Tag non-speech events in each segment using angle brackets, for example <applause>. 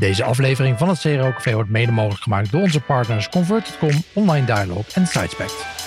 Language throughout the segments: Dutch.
Deze aflevering van het CRO Café wordt mede mogelijk gemaakt door onze partners Convert.com, Online Dialog en Sidespect.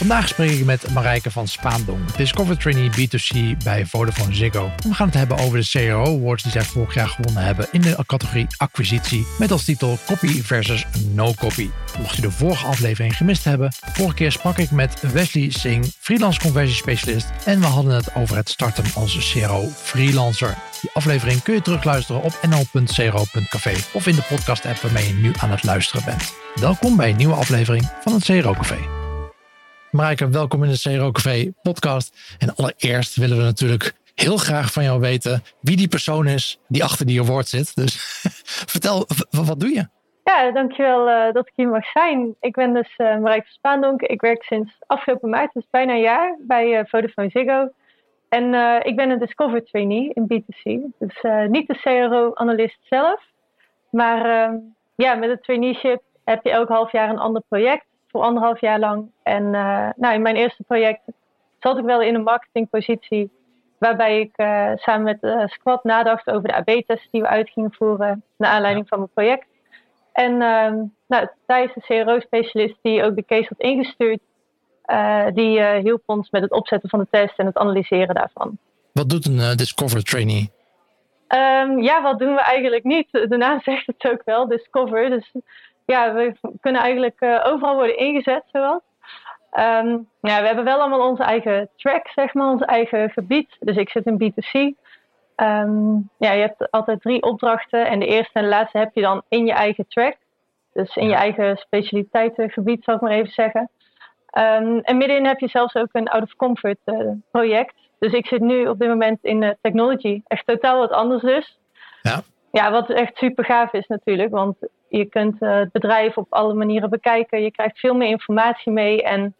Vandaag spreek ik met Marijke van Spaandong, Discover Trainee B2C bij Vodafone Ziggo. We gaan het hebben over de CRO Awards die zij vorig jaar gewonnen hebben in de categorie acquisitie met als titel Copy versus No Copy. Mocht je de vorige aflevering gemist hebben, vorige keer sprak ik met Wesley Singh, freelance conversiespecialist en we hadden het over het starten als CRO freelancer. Die aflevering kun je terugluisteren op nl.cro.café of in de podcast app waarmee je nu aan het luisteren bent. Welkom bij een nieuwe aflevering van het CRO Café. Marijke, welkom in de CRO Café podcast. En allereerst willen we natuurlijk heel graag van jou weten wie die persoon is die achter die award zit. Dus <laughs> vertel, wat doe je? Ja, dankjewel uh, dat ik hier mag zijn. Ik ben dus uh, van Spaandonk. Ik werk sinds afgelopen maart, dus bijna een jaar, bij uh, Vodafone Ziggo. En ik ben een Discover trainee in B2C. Dus niet de CRO-analyst zelf. Maar ehm, ja, met het traineeship heb je elk half jaar een ander project voor anderhalf jaar lang. En uh, nou, in mijn eerste project zat ik wel in een marketingpositie. Waarbij ik uh, samen met uh, Squad nadacht over de AB-tests die we uit gingen voeren. Naar aanleiding van mijn project. En uh, nou, Thijs, de CRO-specialist die ook de case had ingestuurd. die hielp ons met het opzetten van de test en het analyseren daarvan. Wat doet een Discover trainee? Um, ja, wat doen we eigenlijk niet? De naam zegt het ook wel, Discover. Dus ja, we kunnen eigenlijk uh, overal worden ingezet, zowat. Um, ja, we hebben wel allemaal onze eigen track, zeg maar, ons eigen gebied. Dus ik zit in B2C. Um, ehm, ja, je hebt altijd drie opdrachten en de eerste en de laatste heb je dan in je eigen track. Dus in je eigen specialiteitengebied, zal ik maar even zeggen. Um, en middenin heb je zelfs ook een out-of-comfort uh, project. Dus ik zit nu op dit moment in uh, technology. Echt totaal wat anders dus. Ja. Ja, wat echt super gaaf is natuurlijk. Want je kunt uh, het bedrijf op alle manieren bekijken. Je krijgt veel meer informatie mee. En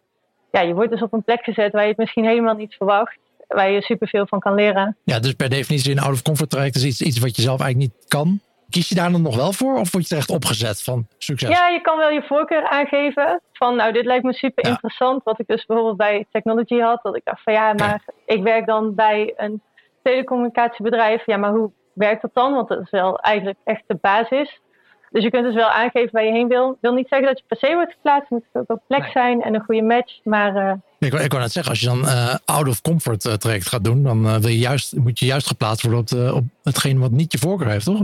ja, je wordt dus op een plek gezet waar je het misschien helemaal niet verwacht. Waar je superveel van kan leren. Ja, dus per definitie een out of comfort traject is iets, iets wat je zelf eigenlijk niet kan. Kies je daar dan nog wel voor of word je er echt opgezet van succes? Ja, je kan wel je voorkeur aangeven. Van nou, dit lijkt me super interessant. Wat ik dus bijvoorbeeld bij Technology had. Dat ik dacht van ja, maar ik werk dan bij een telecommunicatiebedrijf. Ja, maar hoe werkt dat dan? Want dat is wel eigenlijk echt de basis. Dus je kunt dus wel aangeven waar je heen wil. wil niet zeggen dat je per se wordt geplaatst. Het moet ook op plek zijn en een goede match. Maar, uh... ik, ik wou net zeggen, als je dan uh, out of comfort uh, traject gaat doen, dan wil je juist, moet je juist geplaatst worden op, de, op hetgeen wat niet je voorkeur heeft, toch?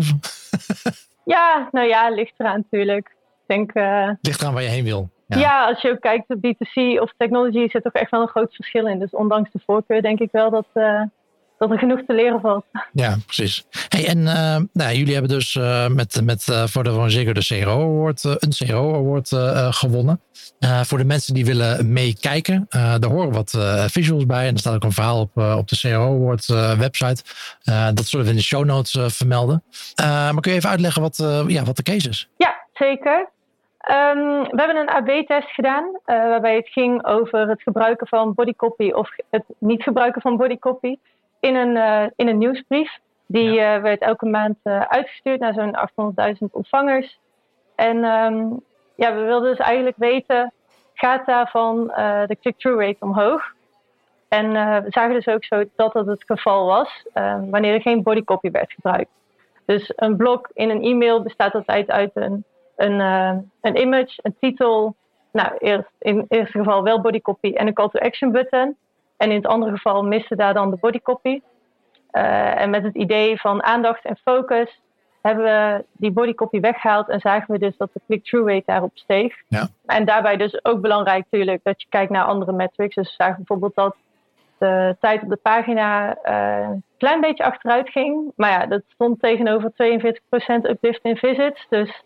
<laughs> ja, nou ja, ligt eraan natuurlijk. Ik denk, ligt eraan waar je heen wil. Ja. ja. als je ook kijkt op B2C of technology zit toch echt wel een groot verschil in. Dus ondanks de voorkeur denk ik wel dat, dat er genoeg te leren valt. Ja, precies. Hey, en uh, nou, jullie hebben dus uh, met, met uh, voor de zeker de CRO Award, een CRO Award gewonnen. voor de mensen die willen meekijken, daar horen wat visuals bij. En er staat ook een verhaal op, op de CRO Award website. dat zullen we in de show notes vermelden. maar kun je even uitleggen wat, ja, wat de case is? Ja, zeker. Um, we hebben een AB-test gedaan, waarbij het ging over het gebruiken van bodycopy of het niet gebruiken van bodycopy in een, uh, in een nieuwsbrief. Die ja. uh, werd elke maand uh, uitgestuurd naar zo'n 800.000 ontvangers. En um, ja, we wilden dus eigenlijk weten, gaat daarvan de click-through rate omhoog? En we zagen dus ook zo dat dat het geval was, ehm, wanneer er geen bodycopy werd gebruikt. Dus een blok in een e-mail bestaat altijd uit een, een, een image, een titel, nou, eerst, in het eerste geval wel bodycopy en een call to action button. En in het andere geval miste daar dan de bodycopy. Uh, en met het idee van aandacht en focus hebben we die bodycopy weggehaald en zagen we dus dat de click-through rate daarop steeg. Ja. En daarbij dus ook belangrijk natuurlijk dat je kijkt naar andere metrics. Dus we zagen bijvoorbeeld dat de tijd op de pagina uh, een klein beetje achteruit ging. Maar ja, dat stond tegenover 42% uplift in visits. Dus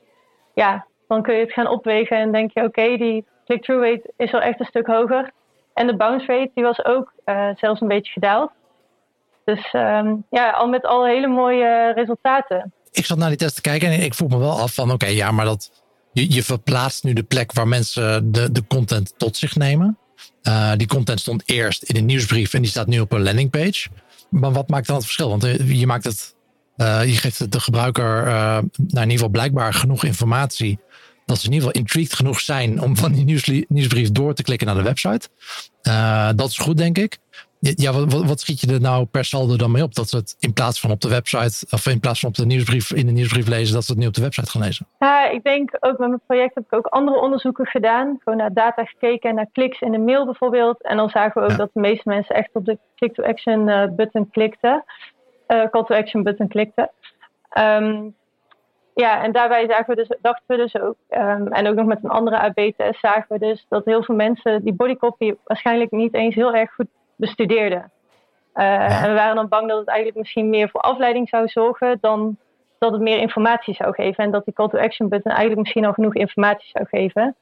ja, dan kun je het gaan opwegen en denk je oké, die click-through rate is wel echt een stuk hoger. En de bounce rate die was ook uh, zelfs een beetje gedaald. Dus um, ja, al met al hele mooie resultaten. Ik zat naar die test te kijken en ik vroeg me wel af van oké, ja, maar dat, je, verplaatst nu de plek waar mensen de, de content tot zich nemen. Uh, die content stond eerst in een nieuwsbrief en die staat nu op een landingpage. Maar wat maakt dan het verschil? Want eh, je maakt het, je geeft de gebruiker uh, nou in ieder geval blijkbaar genoeg informatie dat ze in ieder geval intrigued genoeg zijn om van die nieuwsbrief door te klikken naar de website. Uh, dat is goed, denk ik. Ja, wat, wat, schiet je er nou per saldo dan mee op? Dat ze het in plaats van op de website, of in plaats van op de nieuwsbrief, in de nieuwsbrief lezen, dat ze het nu op de website gaan lezen? Ja, ik denk ook met mijn project heb ik ook andere onderzoeken gedaan. Gewoon naar data gekeken, naar kliks in de mail bijvoorbeeld. En dan zagen we ook dat de meeste mensen echt op de click-to-action uh, button klikten. Uh, call-to-action button klikten. Um, ja, en daarbij zagen we dus, dachten we dus ook, um, en ook nog met een andere AB-test zagen we dus dat heel veel mensen die bodycopy waarschijnlijk niet eens heel erg goed bestudeerden. Uh, En we waren dan bang dat het eigenlijk misschien meer voor afleiding zou zorgen dan dat het meer informatie zou geven. En dat die call to action button eigenlijk misschien al genoeg informatie zou geven.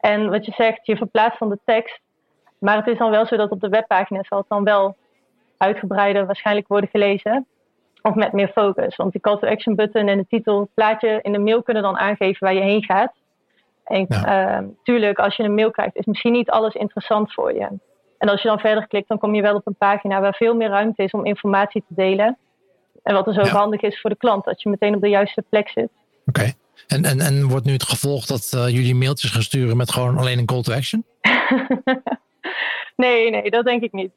En wat je zegt, je verplaatst van de tekst. Maar het is dan wel zo dat op de webpagina zal het dan wel uitgebreider waarschijnlijk worden gelezen. Of met meer focus. Want die call to action button en de titel, plaatje in de mail kunnen dan aangeven waar je heen gaat. En ja. uh, tuurlijk, als je een mail krijgt, is misschien niet alles interessant voor je. En als je dan verder klikt, dan kom je wel op een pagina waar veel meer ruimte is om informatie te delen. En wat dus ook handig is voor de klant, dat je meteen op de juiste plek zit. Oké. En, en, en wordt nu het gevolg dat uh, jullie mailtjes gaan sturen met gewoon alleen een call to action? <laughs> nee, nee, dat denk ik niet.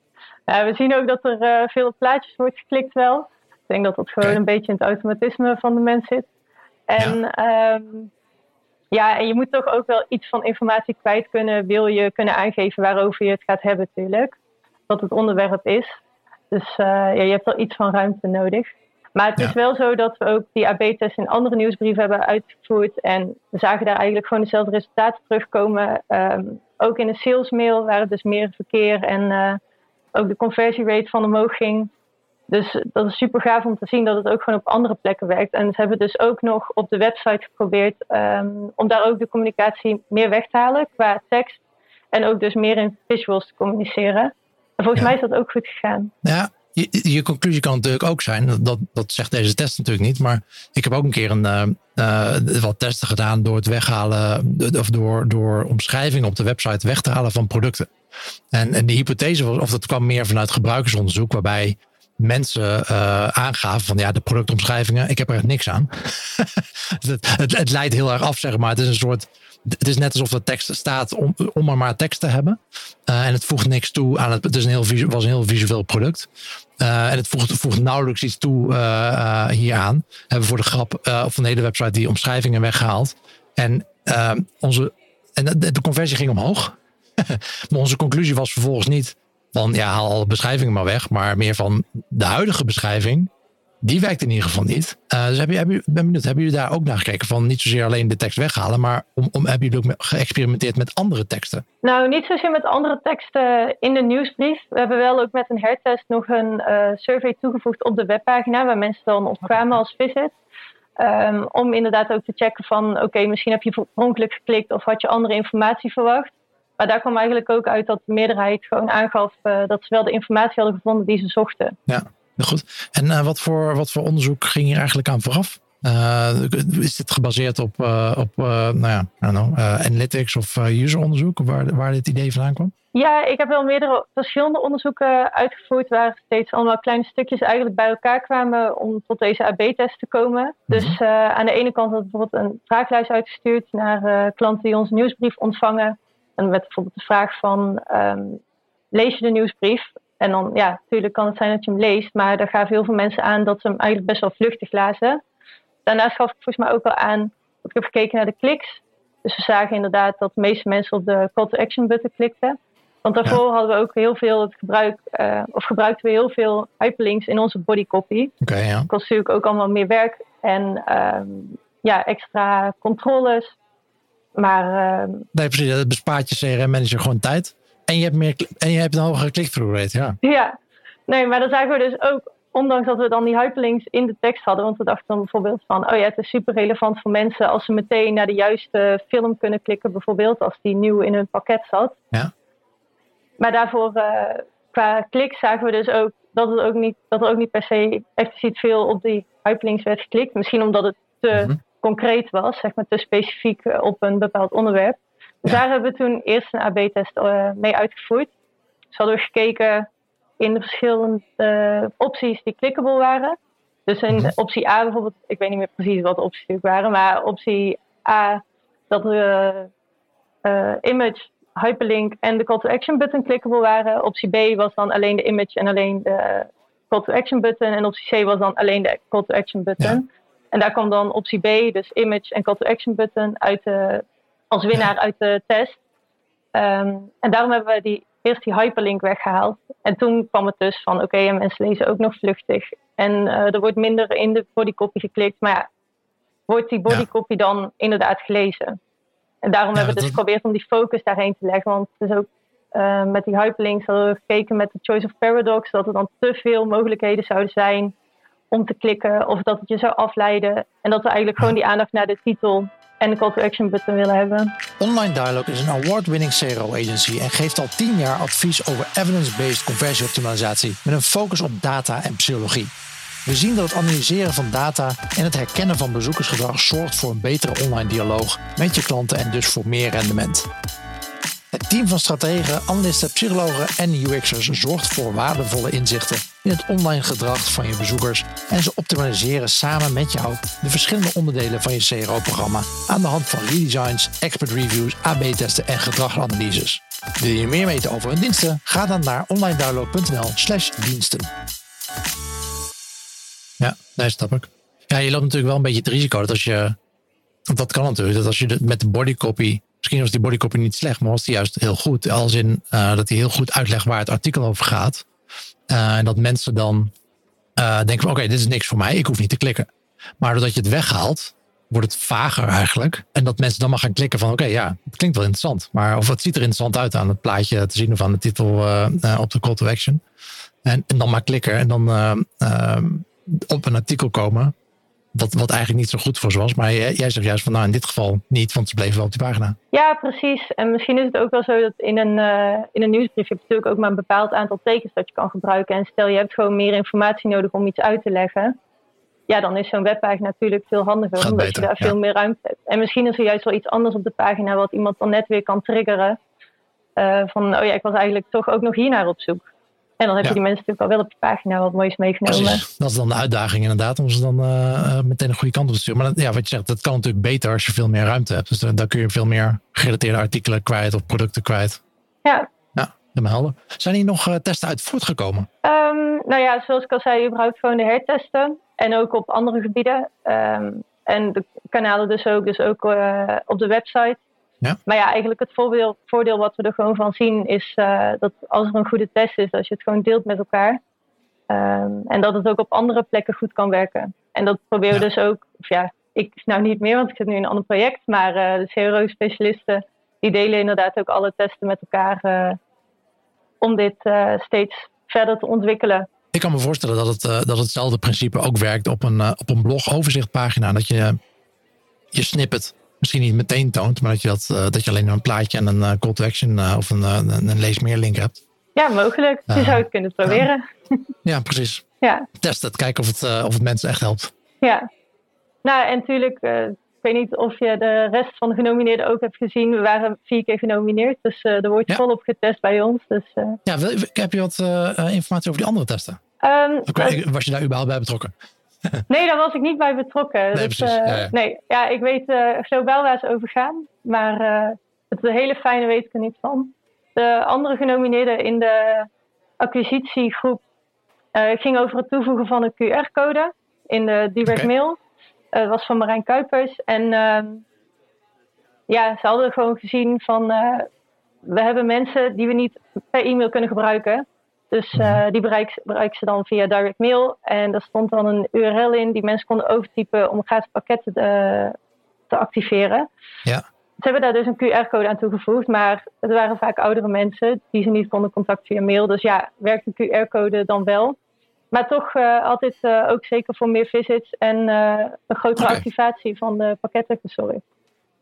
we zien ook dat er uh, veel op plaatjes wordt geklikt wel. Ik denk dat dat gewoon een beetje in het automatisme van de mens zit. En ja. Um, ja, en je moet toch ook wel iets van informatie kwijt kunnen. Wil je kunnen aangeven waarover je het gaat hebben, natuurlijk. Wat het onderwerp is. Dus uh, ja, je hebt wel iets van ruimte nodig. Maar het is wel zo dat we ook die AB-test in andere nieuwsbrieven hebben uitgevoerd. En we zagen daar eigenlijk gewoon dezelfde resultaten terugkomen. Um, ook in de salesmail, waar het dus meer verkeer en uh, ook de conversierate van omhoog ging. Dus dat is super gaaf om te zien dat het ook gewoon op andere plekken werkt. En ze hebben dus ook nog op de website geprobeerd um, om daar ook de communicatie meer weg te halen qua tekst. En ook dus meer in visuals te communiceren. En volgens ja. mij is dat ook goed gegaan. Ja, je, je, conclusie kan natuurlijk ook zijn, dat, dat zegt deze test natuurlijk niet, maar ik heb ook een keer een, uh, uh, wat testen gedaan door het weghalen, of door, door omschrijvingen op de website weg te halen van producten. En, en de hypothese was, of dat kwam meer vanuit gebruikersonderzoek, waarbij mensen uh, aangaven van ja, de productomschrijvingen, ik heb er echt niks aan. <laughs> het, het, het, leidt heel erg af, zeg maar. Het is een soort. Het is net alsof de tekst staat om, om maar tekst te hebben. Uh, en het voegt niks toe aan het. Het is een heel, was een heel visueel product. Uh, en het voegt, voegt, nauwelijks iets toe hieraan. Hebben we voor de grap van de hele website die omschrijvingen weggehaald. En, onze, en de conversie ging omhoog. <laughs> maar onze conclusie was vervolgens niet van ja, haal alle beschrijvingen maar weg. Maar meer van de huidige beschrijving, die werkt in ieder geval niet. Uh, dus heb je, heb je, ben benieuwd, hebben jullie daar ook naar gekeken? Van niet zozeer alleen de tekst weghalen, maar om, om, hebben jullie ook geëxperimenteerd met andere teksten? Nou, niet zozeer met andere teksten in de nieuwsbrief. We hebben wel ook met een hertest nog een uh, survey toegevoegd op de webpagina, waar mensen dan op kwamen als visit. Um, om inderdaad ook te checken van, oké, misschien heb je oorspronkelijk geklikt of had je andere informatie verwacht. Maar daar kwam eigenlijk ook uit dat de meerderheid gewoon aangaf uh, dat ze wel de informatie hadden gevonden die ze zochten. Ja, goed. En uh, wat, voor, wat voor onderzoek ging hier eigenlijk aan vooraf? Uh, is dit gebaseerd op, op nou ja, know, analytics of useronderzoek, waar, waar dit idee vandaan kwam? Ja, ik heb wel meerdere verschillende onderzoeken uitgevoerd waar steeds allemaal kleine stukjes eigenlijk bij elkaar kwamen om tot deze AB-test te komen. -hmm. Dus aan de ene kant had bijvoorbeeld een vraaglijst uitgestuurd naar klanten die onze nieuwsbrief ontvangen. En met bijvoorbeeld de vraag van, um, lees je de nieuwsbrief? En dan, ja, natuurlijk kan het zijn dat je hem leest, maar daar gaven heel veel mensen aan dat ze hem eigenlijk best wel vluchtig lazen. Daarnaast gaf ik volgens mij ook al aan, dat ik heb gekeken naar de kliks. Dus we zagen inderdaad dat de meeste mensen op de call to action button klikten. Want daarvoor ja. hadden we ook heel veel het gebruik, uh, of gebruikten we heel veel hyperlinks in onze bodycopy. Okay, ja. Dat kost natuurlijk ook allemaal meer werk en um, ja, extra controles. Maar, uh, nee, precies. Dat bespaart je CRM-manager gewoon tijd. En je hebt, meer, en je hebt een hogere click-through rate, ja. Ja, nee, maar dan zagen we dus ook, ondanks dat we dan die hyperlinks in de tekst hadden, want we dachten dan bijvoorbeeld van, oh ja, het is super relevant voor mensen als ze meteen naar de juiste film kunnen klikken, bijvoorbeeld, als die nieuw in hun pakket zat. Ja. Maar daarvoor, uh, qua klik, zagen we dus ook dat, het ook niet, dat er ook niet per se expliciet veel op die hyperlinks werd geklikt. Misschien omdat het te... Mm -hmm concreet was, zeg maar te specifiek eh, op een bepaald onderwerp. Dus ja. daar hebben we toen eerst een AB-test uh, mee uitgevoerd. Dus hadden we gekeken in de verschillende uh, opties die clickable waren. Dus in mm-hmm. optie A bijvoorbeeld, ik weet niet meer precies wat de opties waren, maar optie A, dat de uh, image hyperlink en de call to action button clickable waren. Optie B was dan alleen de image en alleen de call to action button. En optie C was dan alleen de call to action button. En daar kwam dan optie B, dus image en call to action button, uit de, als winnaar uit de test. Ehm, en daarom hebben we die, eerst die hyperlink weggehaald. En toen kwam het dus van, oké, en mensen lezen ook nog vluchtig. En uh, er wordt minder in de bodycopy geklikt. Maar ja, wordt die bodycopy dan inderdaad gelezen? En daarom hebben we dus geprobeerd om die focus daarheen te leggen. Want het is ook uh, met die hyperlinks hadden we gekeken met de choice of paradox. Dat er dan te veel mogelijkheden zouden zijn om te klikken. Of dat het je zou afleiden. En dat we eigenlijk gewoon die aandacht naar de titel en de call to action button willen hebben. Online Dialogue is een award-winning CRO agency en geeft al 10 jaar advies over evidence-based conversieoptimalisatie met een focus op data en psychologie. We zien dat het analyseren van data en het herkennen van bezoekersgedrag zorgt voor een betere online dialoog met je klanten en dus voor meer rendement. Het team van strategen, analisten, psychologen en UX'ers zorgt voor waardevolle inzichten in het online gedrag van je bezoekers en ze optimaliseren samen met jou de verschillende onderdelen van je CRO-programma aan de hand van redesigns, expert reviews, AB-testen en gedragsanalyses. Wil je meer weten over hun diensten? Ga dan naar onlinedownload.nl/slash diensten. Ja, nee, snap ik. Ja, je loopt natuurlijk wel een beetje het risico dat als je. Dat kan natuurlijk, dat als je met de bodycopy. Misschien was die bodycopy niet slecht, maar was die juist heel goed. Als in uh, dat hij heel goed uitlegt waar het artikel over gaat. Uh, en dat mensen dan uh, denken: van oké, dit is niks voor mij, ik hoef niet te klikken. Maar doordat je het weghaalt, wordt het vager eigenlijk. En dat mensen dan maar gaan klikken van oké, ja, het klinkt wel interessant. Maar of het ziet er interessant uit aan het plaatje te zien of aan de titel op de call to action. En, en dan maar klikken en dan op een artikel komen. Wat, wat eigenlijk niet zo goed voor ze was. Maar jij, jij zegt juist van nou in dit geval niet, want ze bleven wel op die pagina. Ja, precies. En misschien is het ook wel zo dat in een, uh, in een nieuwsbrief je hebt natuurlijk ook maar een bepaald aantal tekens dat je kan gebruiken. En stel je hebt gewoon meer informatie nodig om iets uit te leggen. Ja, dan is zo'n webpagina natuurlijk veel handiger. Gaat omdat beter, je daar ja. veel meer ruimte hebt. En misschien is er juist wel iets anders op de pagina wat iemand dan net weer kan triggeren. Uh, van oh ja, ik was eigenlijk toch ook nog hiernaar op zoek. En dan heb je die mensen natuurlijk al wel op je pagina wat moois meegenomen. Precies. Dat is dan de uitdaging inderdaad, om ze dan eh, eh, meteen de goede kant op te sturen. Maar dat, ja, wat je zegt, dat kan natuurlijk beter als je veel meer ruimte hebt. Dus dan, dan kun je veel meer gerelateerde artikelen kwijt of producten kwijt. Ja, Ja, helemaal helder. Zijn hier nog eh, testen uit voortgekomen? Ehm, nou ja, zoals ik al zei, überhaupt gewoon de hertesten. En ook op andere gebieden. Ehm, en de kanalen dus ook, dus ook op de website. Ja. Maar ja, eigenlijk het voordeel, voordeel wat we er gewoon van zien is eh, dat als er een goede test is, dat je het gewoon deelt met elkaar. Ehm, en dat het ook op andere plekken goed kan werken. En dat proberen we Ja. dus ook, of ja, ik nou niet meer, want ik zit nu in een ander project. Maar eh, de CRO-specialisten, die delen inderdaad ook alle testen met elkaar eh, om dit steeds verder te ontwikkelen. Ik kan me voorstellen dat, het, dat hetzelfde principe ook werkt op een, op een blogoverzichtpagina. Dat je je snippet misschien niet meteen toont, maar dat je, dat, eh, dat je alleen een plaatje en een eh, call to action eh, of een, een, een lees meer link hebt. Ja, mogelijk. Je zou het kunnen proberen. <laughs> Ja, precies. Ja, Test het, kijken of het, of het mensen echt helpt. ja. Nou, en natuurlijk, ik weet niet of je de rest van de genomineerden ook hebt gezien. We waren vier keer genomineerd, dus er wordt Ja. volop getest bij ons. Dus, Ja, wil- heb je wat informatie over die andere testen? eh, Was je daar überhaupt bij betrokken? <laughs> nee, daar was ik niet bij betrokken. Nee, Dus, precies. eh, Ja. Nee, ja, ik weet globaal waar ze over gaan, maar eh, het hele fijne weet ik er niet van. De andere genomineerden in de acquisitiegroep eh ging over het toevoegen van een QR-code in de direct mail. Eh, Dat was van Marijn Kuipers. En ehm, ja, ze hadden gewoon gezien van eh, we hebben mensen die we niet per e-mail kunnen gebruiken. Dus eh, Mhm. die bereiken bereik ze dan via direct mail. En daar stond dan een URL in die mensen konden overtypen om gratis pakketten eh, te activeren. Ja. Ze hebben daar dus een QR-code aan toegevoegd, maar het waren vaak oudere mensen die ze niet konden contacten via mail. Dus ja, werkt een QR-code dan wel. Maar toch eh, altijd eh, ook zeker voor meer visits en eh, een grotere activatie van de pakketten gezorgd.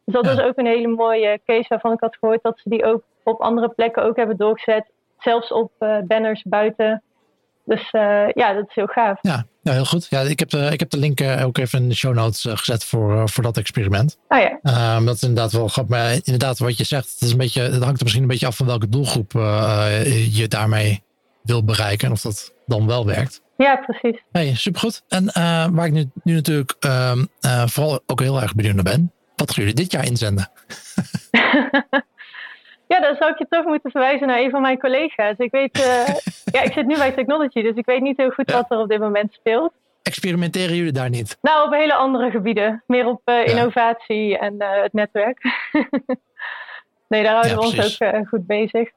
Dus dat Ja. was ook een hele mooie case waarvan ik had gehoord dat ze die ook op andere plekken ook hebben doorgezet. Zelfs op eh, banners buiten. Dus eh, ja, dat is heel gaaf. Ja, ja heel goed. Ja, ik, heb de, ik heb de link eh, ook even in de show notes gezet voor, voor dat experiment. Oh ja, Ehm, dat is inderdaad wel grappig. Maar inderdaad, wat je zegt, het, is een beetje, het hangt er misschien een beetje af van welke doelgroep je daarmee wil bereiken. En of dat dan wel werkt. ja precies. Hey, supergoed. En waar ik nu, nu natuurlijk ehm, eh, vooral ook heel erg benieuwd naar ben. Wat gaan jullie dit jaar inzenden? <laughs> Ja, dan zou ik je terug moeten verwijzen naar een van mijn collega's. Ik weet, uh, <laughs> ja, ik zit nu bij Technology, dus ik weet niet heel goed wat er op dit moment speelt. Experimenteren jullie daar niet? Nou, op hele andere gebieden. Meer op uh, innovatie en uh, het netwerk. <laughs> nee, daar houden we ons ook goed bezig.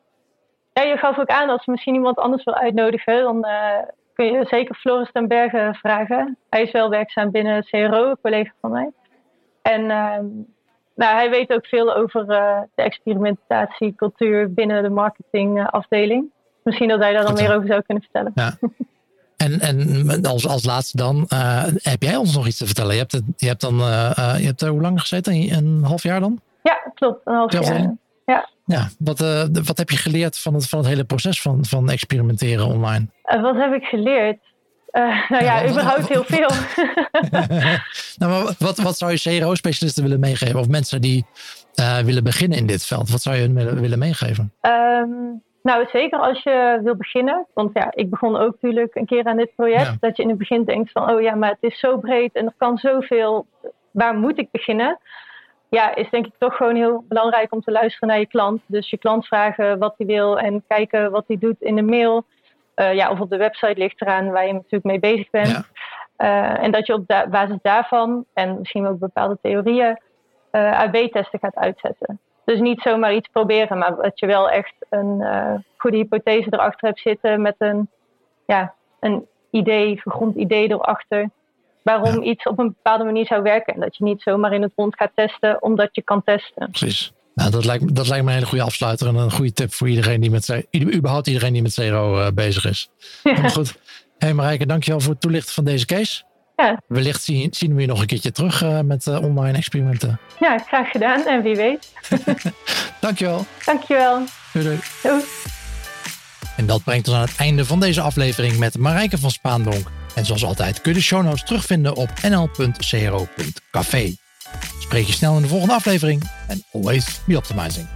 Ja, je gaf ook aan als misschien iemand anders wil uitnodigen, dan kun je zeker Floris ten Berge vragen. Hij is wel werkzaam binnen CRO, een collega van mij. En ehm, nou, hij weet ook veel over uh, de experimentatiecultuur binnen de marketingafdeling. Misschien dat hij daar dan meer over zou kunnen vertellen. Ja. <laughs> En, en als, als laatste dan, uh, heb jij ons nog iets te vertellen? Je hebt, het, je hebt dan, uh, je hebt er hoe lang gezeten? Een half jaar dan? Ja, klopt. Een half jaar. Ja. Ja, wat, wat heb je geleerd van het, van het hele proces van, van experimenteren online? wat heb ik geleerd? Uh, nou ja, ja überhaupt heel veel. <laughs> nou, maar wat, wat zou je CRO-specialisten willen meegeven? Of mensen die uh, willen beginnen in dit veld? Wat zou je hun willen meegeven? Um, nou, zeker als je wil beginnen. Want ja, ik begon ook natuurlijk een keer aan dit project. Ja. Dat je in het begin denkt van, oh ja, maar het is zo breed en er kan zoveel. Waar moet ik beginnen? Ja, is denk ik toch gewoon heel belangrijk om te luisteren naar je klant. Dus je klant vragen wat hij wil en kijken wat hij doet in de mail. Uh, ja, of op de website ligt eraan waar je natuurlijk mee bezig bent. Ja. Uh, en dat je op da basis daarvan en misschien ook bepaalde theorieën uh, AB-testen gaat uitzetten. Dus niet zomaar iets proberen, maar dat je wel echt een goede hypothese erachter hebt zitten met een, ja, een idee, gegrond idee erachter. Waarom ja. iets op een bepaalde manier zou werken. En dat je niet zomaar in het rond gaat testen omdat je kan testen. Precies. Nou, dat lijkt, dat lijkt me een hele goede afsluiter en een goede tip voor iedereen die met überhaupt iedereen die met zero uh, bezig is. Ja. goed. Hey Marijke, dankjewel voor het toelichten van deze case. Ja. Wellicht zien, zien we je nog een keertje terug uh, met uh, online experimenten. Ja, graag gedaan en wie weet. <laughs> dankjewel. Dankjewel. Doei, doei. doei. En dat brengt ons aan het einde van deze aflevering met Marijke van Spaandonk. En zoals altijd kun je de show notes terugvinden op nl.cro.café. Spreek je snel in de volgende aflevering en always be optimizing.